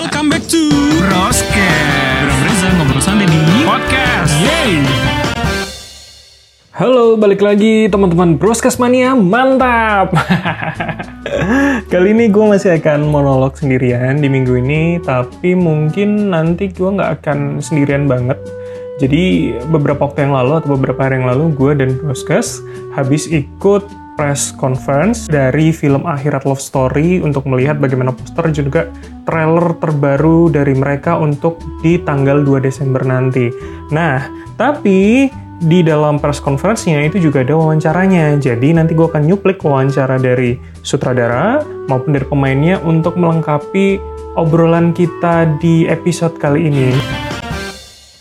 Welcome back to Broscast Bro Reza ngobrol santai di Podcast Yeay Halo, balik lagi teman-teman Broscast Mania, mantap! Kali ini gue masih akan monolog sendirian di minggu ini, tapi mungkin nanti gue nggak akan sendirian banget. Jadi beberapa waktu yang lalu atau beberapa hari yang lalu gue dan Broscast habis ikut press conference dari film Akhirat Love Story untuk melihat bagaimana poster juga trailer terbaru dari mereka untuk di tanggal 2 Desember nanti. Nah, tapi di dalam press conference-nya itu juga ada wawancaranya. Jadi nanti gue akan nyuplik wawancara dari sutradara maupun dari pemainnya untuk melengkapi obrolan kita di episode kali ini.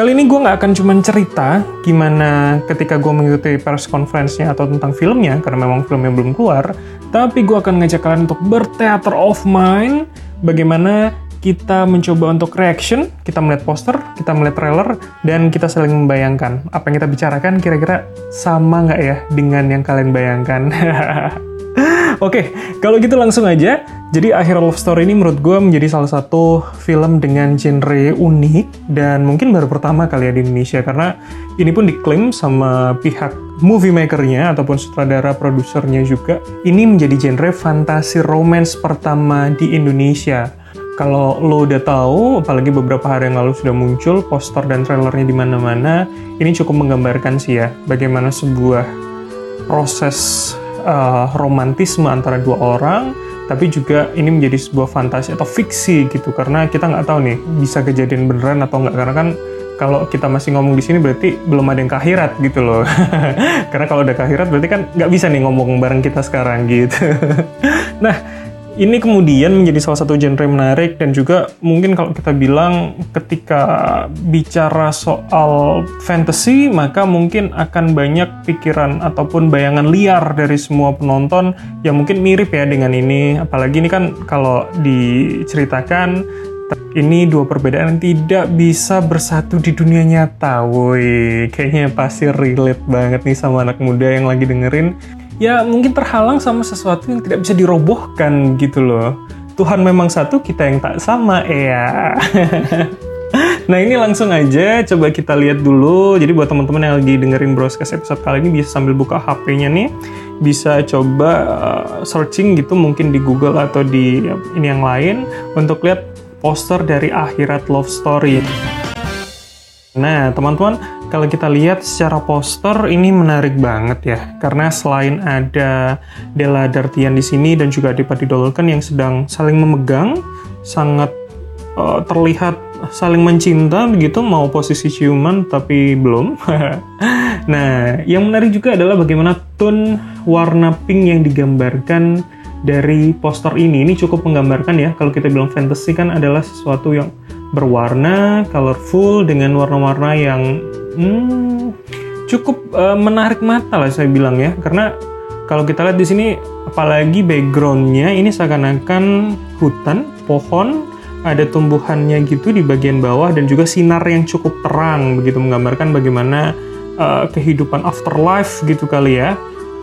Kali ini gue nggak akan cuma cerita gimana ketika gue mengikuti press conference-nya atau tentang filmnya, karena memang filmnya belum keluar, tapi gue akan ngajak kalian untuk bertheater of mind, bagaimana kita mencoba untuk reaction, kita melihat poster, kita melihat trailer, dan kita saling membayangkan apa yang kita bicarakan kira-kira sama nggak ya dengan yang kalian bayangkan. Oke, kalau gitu langsung aja. Jadi Akhir Love Story ini menurut gue menjadi salah satu film dengan genre unik dan mungkin baru pertama kali ya di Indonesia karena ini pun diklaim sama pihak movie makernya ataupun sutradara produsernya juga. Ini menjadi genre fantasi romance pertama di Indonesia kalau lo udah tahu, apalagi beberapa hari yang lalu sudah muncul poster dan trailernya di mana-mana, ini cukup menggambarkan sih ya bagaimana sebuah proses uh, romantisme antara dua orang, tapi juga ini menjadi sebuah fantasi atau fiksi gitu karena kita nggak tahu nih bisa kejadian beneran atau nggak karena kan kalau kita masih ngomong di sini berarti belum ada yang kahirat gitu loh. Karena kalau udah kahirat berarti kan nggak bisa nih ngomong bareng kita sekarang gitu. nah, ini kemudian menjadi salah satu genre menarik dan juga mungkin kalau kita bilang ketika bicara soal fantasy maka mungkin akan banyak pikiran ataupun bayangan liar dari semua penonton yang mungkin mirip ya dengan ini apalagi ini kan kalau diceritakan ini dua perbedaan yang tidak bisa bersatu di dunia nyata, woi. Kayaknya pasti relate banget nih sama anak muda yang lagi dengerin ya mungkin terhalang sama sesuatu yang tidak bisa dirobohkan gitu loh. Tuhan memang satu, kita yang tak sama, ya. nah ini langsung aja coba kita lihat dulu. Jadi buat teman-teman yang lagi dengerin broadcast episode kali ini bisa sambil buka HP-nya nih, bisa coba uh, searching gitu mungkin di Google atau di ini yang lain untuk lihat poster dari Akhirat Love Story. Nah, teman-teman, kalau kita lihat secara poster ini menarik banget ya, karena selain ada Della Dartian di sini dan juga Adipati Dolken yang sedang saling memegang, sangat uh, terlihat saling mencinta begitu, mau posisi ciuman tapi belum. nah, yang menarik juga adalah bagaimana tone warna pink yang digambarkan dari poster ini. Ini cukup menggambarkan ya, kalau kita bilang fantasy kan adalah sesuatu yang berwarna, colorful dengan warna-warna yang hmm, cukup uh, menarik mata lah saya bilang ya, karena kalau kita lihat di sini, apalagi backgroundnya ini seakan-akan hutan, pohon, ada tumbuhannya gitu di bagian bawah dan juga sinar yang cukup terang begitu menggambarkan bagaimana uh, kehidupan afterlife gitu kali ya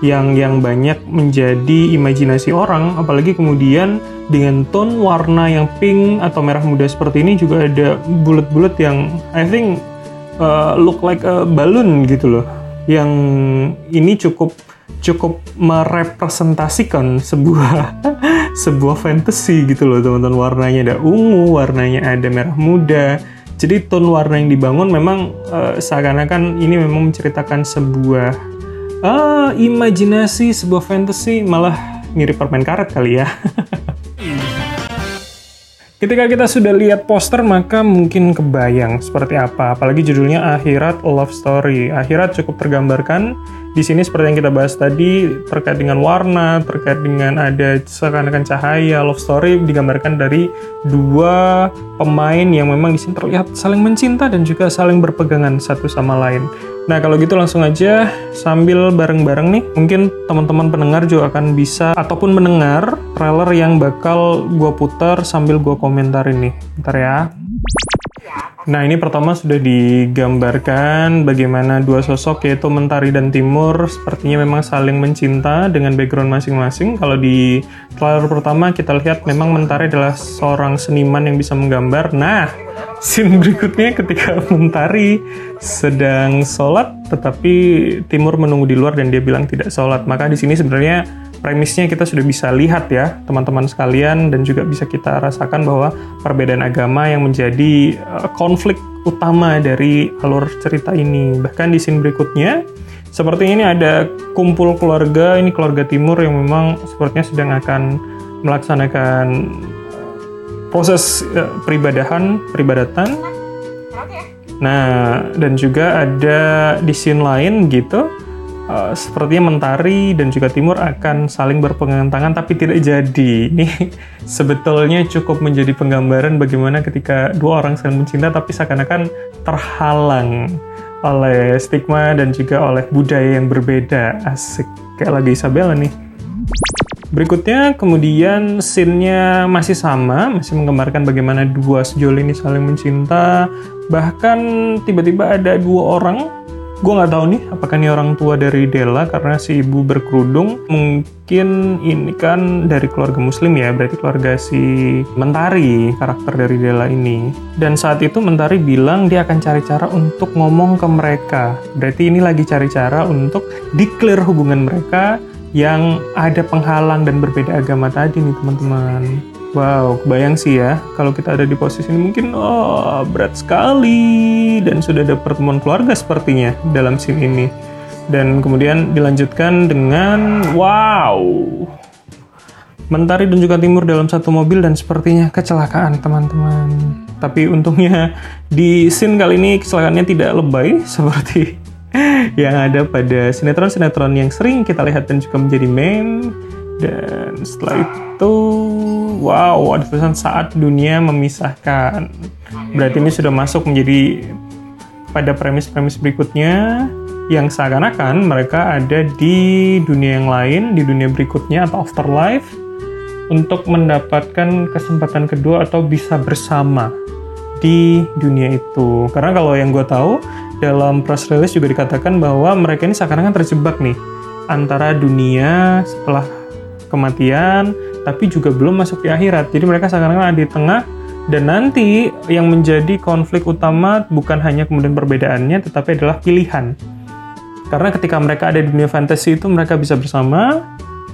yang yang banyak menjadi imajinasi orang apalagi kemudian dengan tone warna yang pink atau merah muda seperti ini juga ada bulat-bulat yang I think uh, look like a balloon gitu loh. Yang ini cukup cukup merepresentasikan sebuah sebuah fantasy gitu loh teman-teman. Warnanya ada ungu warnanya ada merah muda. Jadi tone warna yang dibangun memang uh, seakan-akan ini memang menceritakan sebuah ah, imajinasi sebuah fantasy malah mirip permen karet kali ya. Ketika kita sudah lihat poster, maka mungkin kebayang seperti apa. Apalagi judulnya Akhirat Love Story. Akhirat cukup tergambarkan di sini seperti yang kita bahas tadi terkait dengan warna, terkait dengan ada seakan-akan cahaya, love story digambarkan dari dua pemain yang memang di sini terlihat saling mencinta dan juga saling berpegangan satu sama lain. Nah, kalau gitu langsung aja sambil bareng-bareng nih, mungkin teman-teman pendengar juga akan bisa ataupun mendengar trailer yang bakal gue putar sambil gue komentar ini. Bentar ya. Nah, ini pertama sudah digambarkan bagaimana dua sosok yaitu Mentari dan Timur sepertinya memang saling mencinta dengan background masing-masing. Kalau di trailer pertama kita lihat memang Mentari adalah seorang seniman yang bisa menggambar. Nah, scene berikutnya ketika Mentari sedang sholat tetapi Timur menunggu di luar dan dia bilang tidak sholat. Maka di sini sebenarnya premisnya kita sudah bisa lihat ya teman-teman sekalian dan juga bisa kita rasakan bahwa perbedaan agama yang menjadi uh, konflik utama dari alur cerita ini. Bahkan di scene berikutnya seperti ini ada kumpul keluarga, ini keluarga timur yang memang sepertinya sedang akan melaksanakan uh, proses uh, peribadahan, peribadatan. Nah, dan juga ada di scene lain gitu uh, sepertinya Mentari dan juga Timur akan saling berpegangan tangan tapi tidak jadi. Ini sebetulnya cukup menjadi penggambaran bagaimana ketika dua orang saling mencinta tapi seakan-akan terhalang oleh stigma dan juga oleh budaya yang berbeda. Asik. Kayak lagi Isabella nih. Berikutnya kemudian scene-nya masih sama, masih menggambarkan bagaimana dua sejoli ini saling mencinta. Bahkan tiba-tiba ada dua orang gue nggak tahu nih apakah ini orang tua dari Della karena si ibu berkerudung? Mungkin ini kan dari keluarga muslim ya berarti keluarga si Mentari karakter dari Della ini. Dan saat itu Mentari bilang dia akan cari cara untuk ngomong ke mereka. Berarti ini lagi cari cara untuk declare hubungan mereka yang ada penghalang dan berbeda agama tadi nih teman-teman Wow, kebayang sih ya, kalau kita ada di posisi ini mungkin oh, berat sekali dan sudah ada pertemuan keluarga sepertinya dalam scene ini. Dan kemudian dilanjutkan dengan wow. Mentari dan juga Timur dalam satu mobil dan sepertinya kecelakaan teman-teman. Tapi untungnya di scene kali ini kecelakaannya tidak lebay seperti yang ada pada sinetron-sinetron yang sering kita lihat dan juga menjadi meme dan setelah itu, wow, ada tulisan saat dunia memisahkan. Berarti ini sudah masuk menjadi pada premis-premis berikutnya yang seakan-akan mereka ada di dunia yang lain, di dunia berikutnya atau afterlife untuk mendapatkan kesempatan kedua atau bisa bersama di dunia itu. Karena kalau yang gue tahu dalam press release juga dikatakan bahwa mereka ini seakan-akan terjebak nih antara dunia setelah kematian, tapi juga belum masuk di akhirat. Jadi mereka seakan-akan ada di tengah dan nanti yang menjadi konflik utama bukan hanya kemudian perbedaannya, tetapi adalah pilihan. Karena ketika mereka ada di dunia fantasi itu mereka bisa bersama,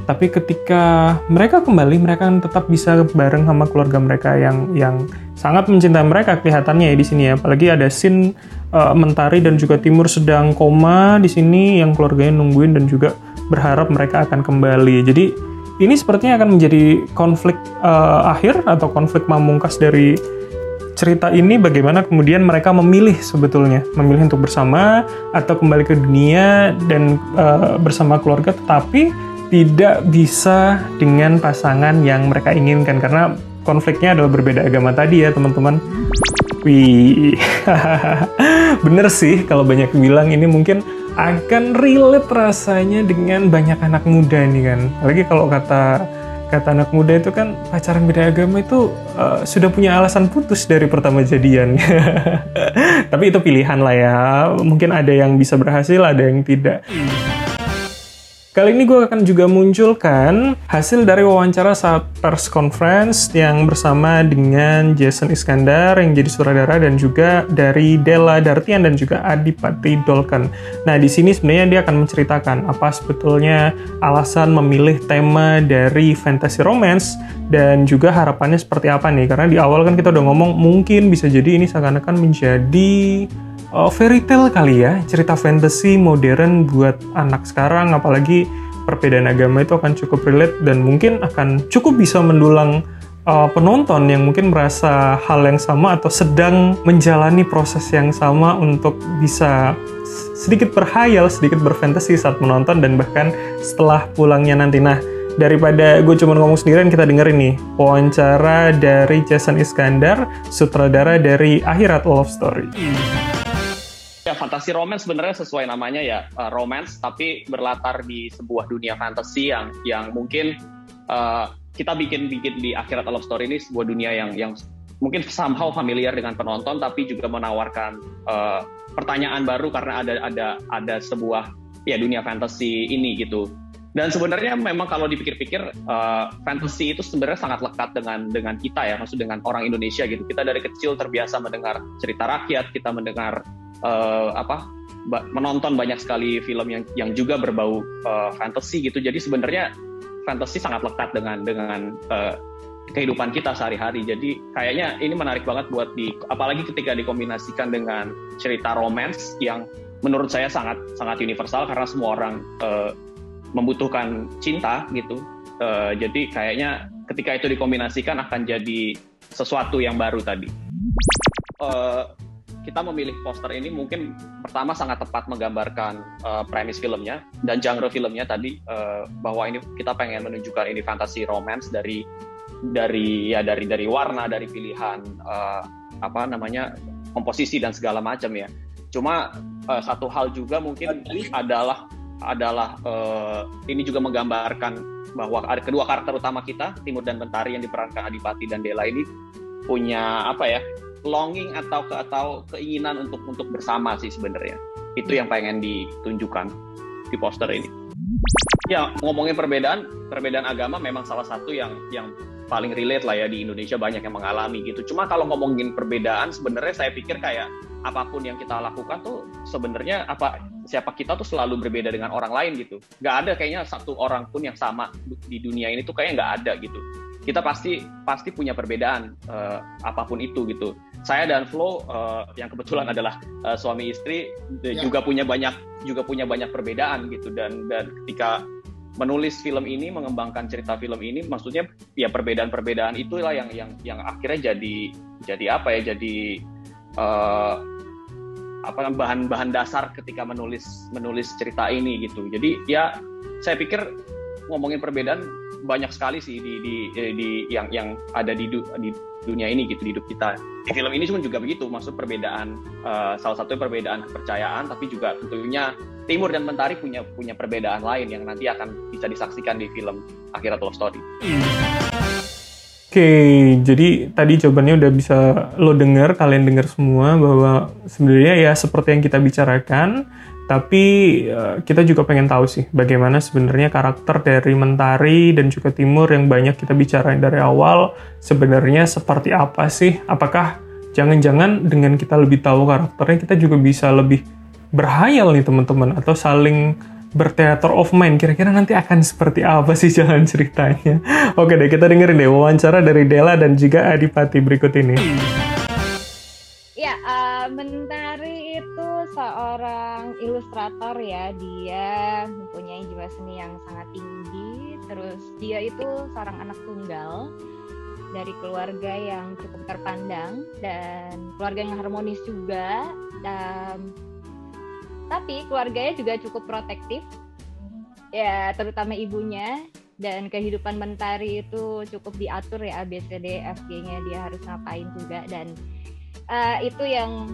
tapi ketika mereka kembali mereka tetap bisa bareng sama keluarga mereka yang yang sangat mencintai mereka kelihatannya ya di sini ya. Apalagi ada scene uh, Mentari dan juga Timur sedang koma di sini yang keluarganya nungguin dan juga berharap mereka akan kembali. Jadi ini sepertinya akan menjadi konflik uh, akhir atau konflik mamungkas dari cerita ini bagaimana kemudian mereka memilih sebetulnya memilih untuk bersama atau kembali ke dunia dan uh, bersama keluarga tetapi tidak bisa dengan pasangan yang mereka inginkan karena konfliknya adalah berbeda agama tadi ya teman-teman. Wih, bener sih kalau banyak bilang ini mungkin akan relate rasanya dengan banyak anak muda nih kan. Lagi kalau kata kata anak muda itu kan pacaran beda agama itu uh, sudah punya alasan putus dari pertama jadian. Tapi itu pilihan lah ya. Mungkin ada yang bisa berhasil, ada yang tidak. Kali ini gue akan juga munculkan hasil dari wawancara saat press conference yang bersama dengan Jason Iskandar yang jadi sutradara dan juga dari Della Dartian dan juga Adipati Dolken. Nah, di sini sebenarnya dia akan menceritakan apa sebetulnya alasan memilih tema dari fantasy romance dan juga harapannya seperti apa nih. Karena di awal kan kita udah ngomong mungkin bisa jadi ini seakan-akan menjadi uh, fairy tale kali ya, cerita fantasy modern buat anak sekarang, apalagi perbedaan agama itu akan cukup relate dan mungkin akan cukup bisa mendulang uh, penonton yang mungkin merasa hal yang sama atau sedang menjalani proses yang sama untuk bisa sedikit berhayal, sedikit berfantasi saat menonton dan bahkan setelah pulangnya nanti. Nah, daripada gue cuma ngomong sendirian, kita dengerin nih wawancara dari Jason Iskandar, sutradara dari Akhirat Love Story. Ya, fantasi romance sebenarnya sesuai namanya ya uh, romance, tapi berlatar di sebuah dunia fantasi yang yang mungkin uh, kita bikin bikin di akhirat love story ini sebuah dunia yang yang mungkin somehow familiar dengan penonton tapi juga menawarkan uh, pertanyaan baru karena ada ada ada sebuah ya dunia fantasy ini gitu dan sebenarnya memang kalau dipikir-pikir uh, fantasy itu sebenarnya sangat lekat dengan dengan kita ya, maksud dengan orang Indonesia gitu. Kita dari kecil terbiasa mendengar cerita rakyat, kita mendengar uh, apa menonton banyak sekali film yang yang juga berbau uh, fantasy gitu. Jadi sebenarnya fantasy sangat lekat dengan dengan uh, kehidupan kita sehari-hari. Jadi kayaknya ini menarik banget buat di apalagi ketika dikombinasikan dengan cerita romance yang menurut saya sangat sangat universal karena semua orang uh, membutuhkan cinta gitu. Uh, jadi kayaknya ketika itu dikombinasikan akan jadi sesuatu yang baru tadi. Uh, kita memilih poster ini mungkin pertama sangat tepat menggambarkan uh, premis filmnya dan genre filmnya tadi uh, bahwa ini kita pengen menunjukkan ini fantasi romance dari dari ya dari dari warna dari pilihan uh, apa namanya komposisi dan segala macam ya. Cuma uh, satu hal juga mungkin adalah adalah uh, ini juga menggambarkan bahwa kedua karakter utama kita Timur dan Bentari yang diperankan Adipati dan Dela ini punya apa ya longing atau ke, atau keinginan untuk untuk bersama sih sebenarnya itu yang pengen ditunjukkan di poster ini ya ngomongin perbedaan perbedaan agama memang salah satu yang yang paling relate lah ya di Indonesia banyak yang mengalami gitu cuma kalau ngomongin perbedaan sebenarnya saya pikir kayak apa pun yang kita lakukan tuh sebenarnya apa siapa kita tuh selalu berbeda dengan orang lain gitu. Gak ada kayaknya satu orang pun yang sama di dunia ini tuh kayaknya nggak ada gitu. Kita pasti pasti punya perbedaan uh, apa pun itu gitu. Saya dan Flo uh, yang kebetulan adalah uh, suami istri ya. juga punya banyak juga punya banyak perbedaan gitu dan dan ketika menulis film ini mengembangkan cerita film ini maksudnya ya perbedaan-perbedaan itulah yang yang yang akhirnya jadi jadi apa ya jadi uh, apa bahan-bahan dasar ketika menulis menulis cerita ini gitu. Jadi ya saya pikir ngomongin perbedaan banyak sekali sih di di, di yang yang ada di, di dunia ini gitu di hidup kita. Di film ini pun juga begitu, maksud perbedaan uh, salah satu perbedaan kepercayaan, tapi juga tentunya Timur dan Mentari punya punya perbedaan lain yang nanti akan bisa disaksikan di film Akhirat Love Story. Oke, jadi tadi jawabannya udah bisa lo denger, kalian denger semua bahwa sebenarnya ya seperti yang kita bicarakan, tapi uh, kita juga pengen tahu sih bagaimana sebenarnya karakter dari Mentari dan juga Timur yang banyak kita bicarain dari awal sebenarnya seperti apa sih? Apakah jangan-jangan dengan kita lebih tahu karakternya kita juga bisa lebih berhayal nih teman-teman atau saling berteater of mind. Kira-kira nanti akan seperti apa sih jalan ceritanya? Oke deh, kita dengerin deh wawancara dari Dela dan juga Adipati berikut ini. Ya, uh, Mentari seorang ilustrator ya. Dia mempunyai jiwa seni yang sangat tinggi. Terus dia itu seorang anak tunggal dari keluarga yang cukup terpandang dan keluarga yang harmonis juga. Dan tapi keluarganya juga cukup protektif ya terutama ibunya dan kehidupan mentari itu cukup diatur ya ABCD FG-nya dia harus ngapain juga dan uh, itu yang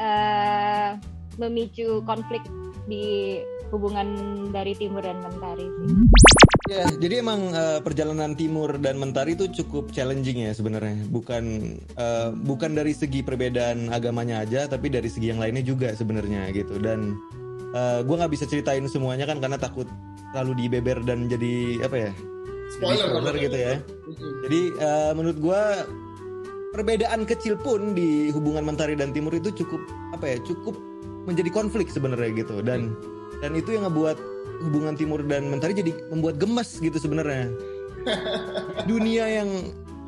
uh, memicu konflik di hubungan dari timur dan mentari sih. Ya, jadi emang uh, perjalanan Timur dan Mentari itu cukup challenging ya sebenarnya. Bukan uh, bukan dari segi perbedaan agamanya aja, tapi dari segi yang lainnya juga sebenarnya gitu. Dan uh, gue nggak bisa ceritain semuanya kan karena takut terlalu dibeber dan jadi apa ya? Spoiler, spoiler gitu ya. Jadi uh, menurut gue perbedaan kecil pun di hubungan Mentari dan Timur itu cukup apa ya? Cukup menjadi konflik sebenarnya gitu. Dan dan itu yang ngebuat hubungan timur dan mentari jadi membuat gemes gitu sebenarnya dunia yang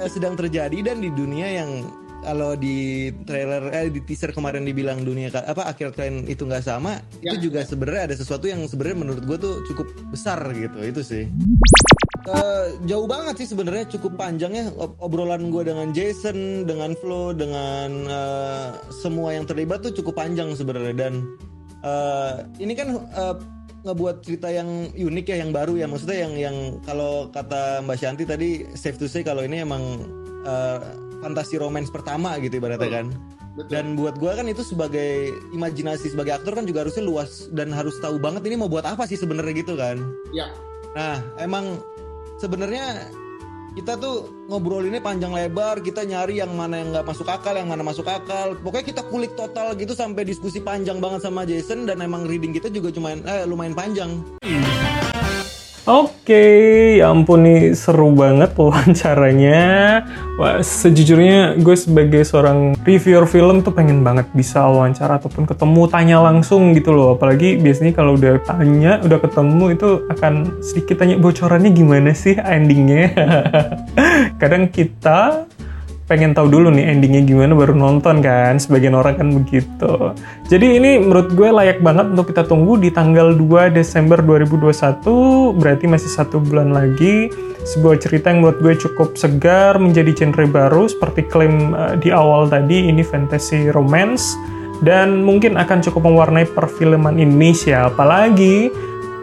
eh, sedang terjadi dan di dunia yang kalau di trailer eh di teaser kemarin dibilang dunia apa akhir kalian itu nggak sama ya. itu juga sebenarnya ada sesuatu yang sebenarnya menurut gue tuh cukup besar gitu itu sih Uh, jauh banget sih sebenarnya cukup panjang ya obrolan gue dengan Jason, dengan Flo, dengan uh, semua yang terlibat tuh cukup panjang sebenarnya. Dan uh, ini kan uh, ngebuat cerita yang unik ya yang baru ya. Maksudnya yang yang kalau kata Mbak Shanti tadi safe to say kalau ini emang uh, fantasi romance pertama gitu ibaratnya kan. Betul. dan buat gue kan itu sebagai imajinasi sebagai aktor kan juga harusnya luas dan harus tahu banget ini mau buat apa sih sebenarnya gitu kan. Ya. Nah emang sebenarnya kita tuh ngobrolinnya panjang lebar, kita nyari yang mana yang nggak masuk akal, yang mana masuk akal. Pokoknya kita kulik total gitu sampai diskusi panjang banget sama Jason dan emang reading kita juga cuma eh, lumayan panjang. Oke, ya ampun nih seru banget wawancaranya. Wah, sejujurnya gue sebagai seorang reviewer film tuh pengen banget bisa wawancara ataupun ketemu tanya langsung gitu loh. Apalagi biasanya kalau udah tanya, udah ketemu itu akan sedikit tanya bocorannya gimana sih endingnya. Kadang kita pengen tahu dulu nih endingnya gimana baru nonton kan sebagian orang kan begitu. Jadi ini menurut gue layak banget untuk kita tunggu di tanggal 2 Desember 2021 berarti masih satu bulan lagi. Sebuah cerita yang menurut gue cukup segar menjadi genre baru seperti klaim uh, di awal tadi ini fantasy romance dan mungkin akan cukup mewarnai perfilman Indonesia. Apalagi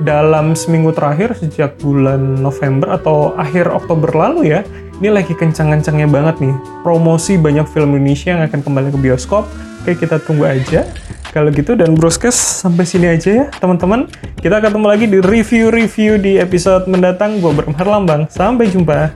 dalam seminggu terakhir sejak bulan November atau akhir Oktober lalu ya ini lagi kencang-kencangnya banget nih. Promosi banyak film Indonesia yang akan kembali ke bioskop. Oke, kita tunggu aja. Kalau gitu, dan broadcast sampai sini aja ya, teman-teman. Kita ketemu lagi di review-review di episode mendatang. Gue Bram Herlambang. Sampai jumpa.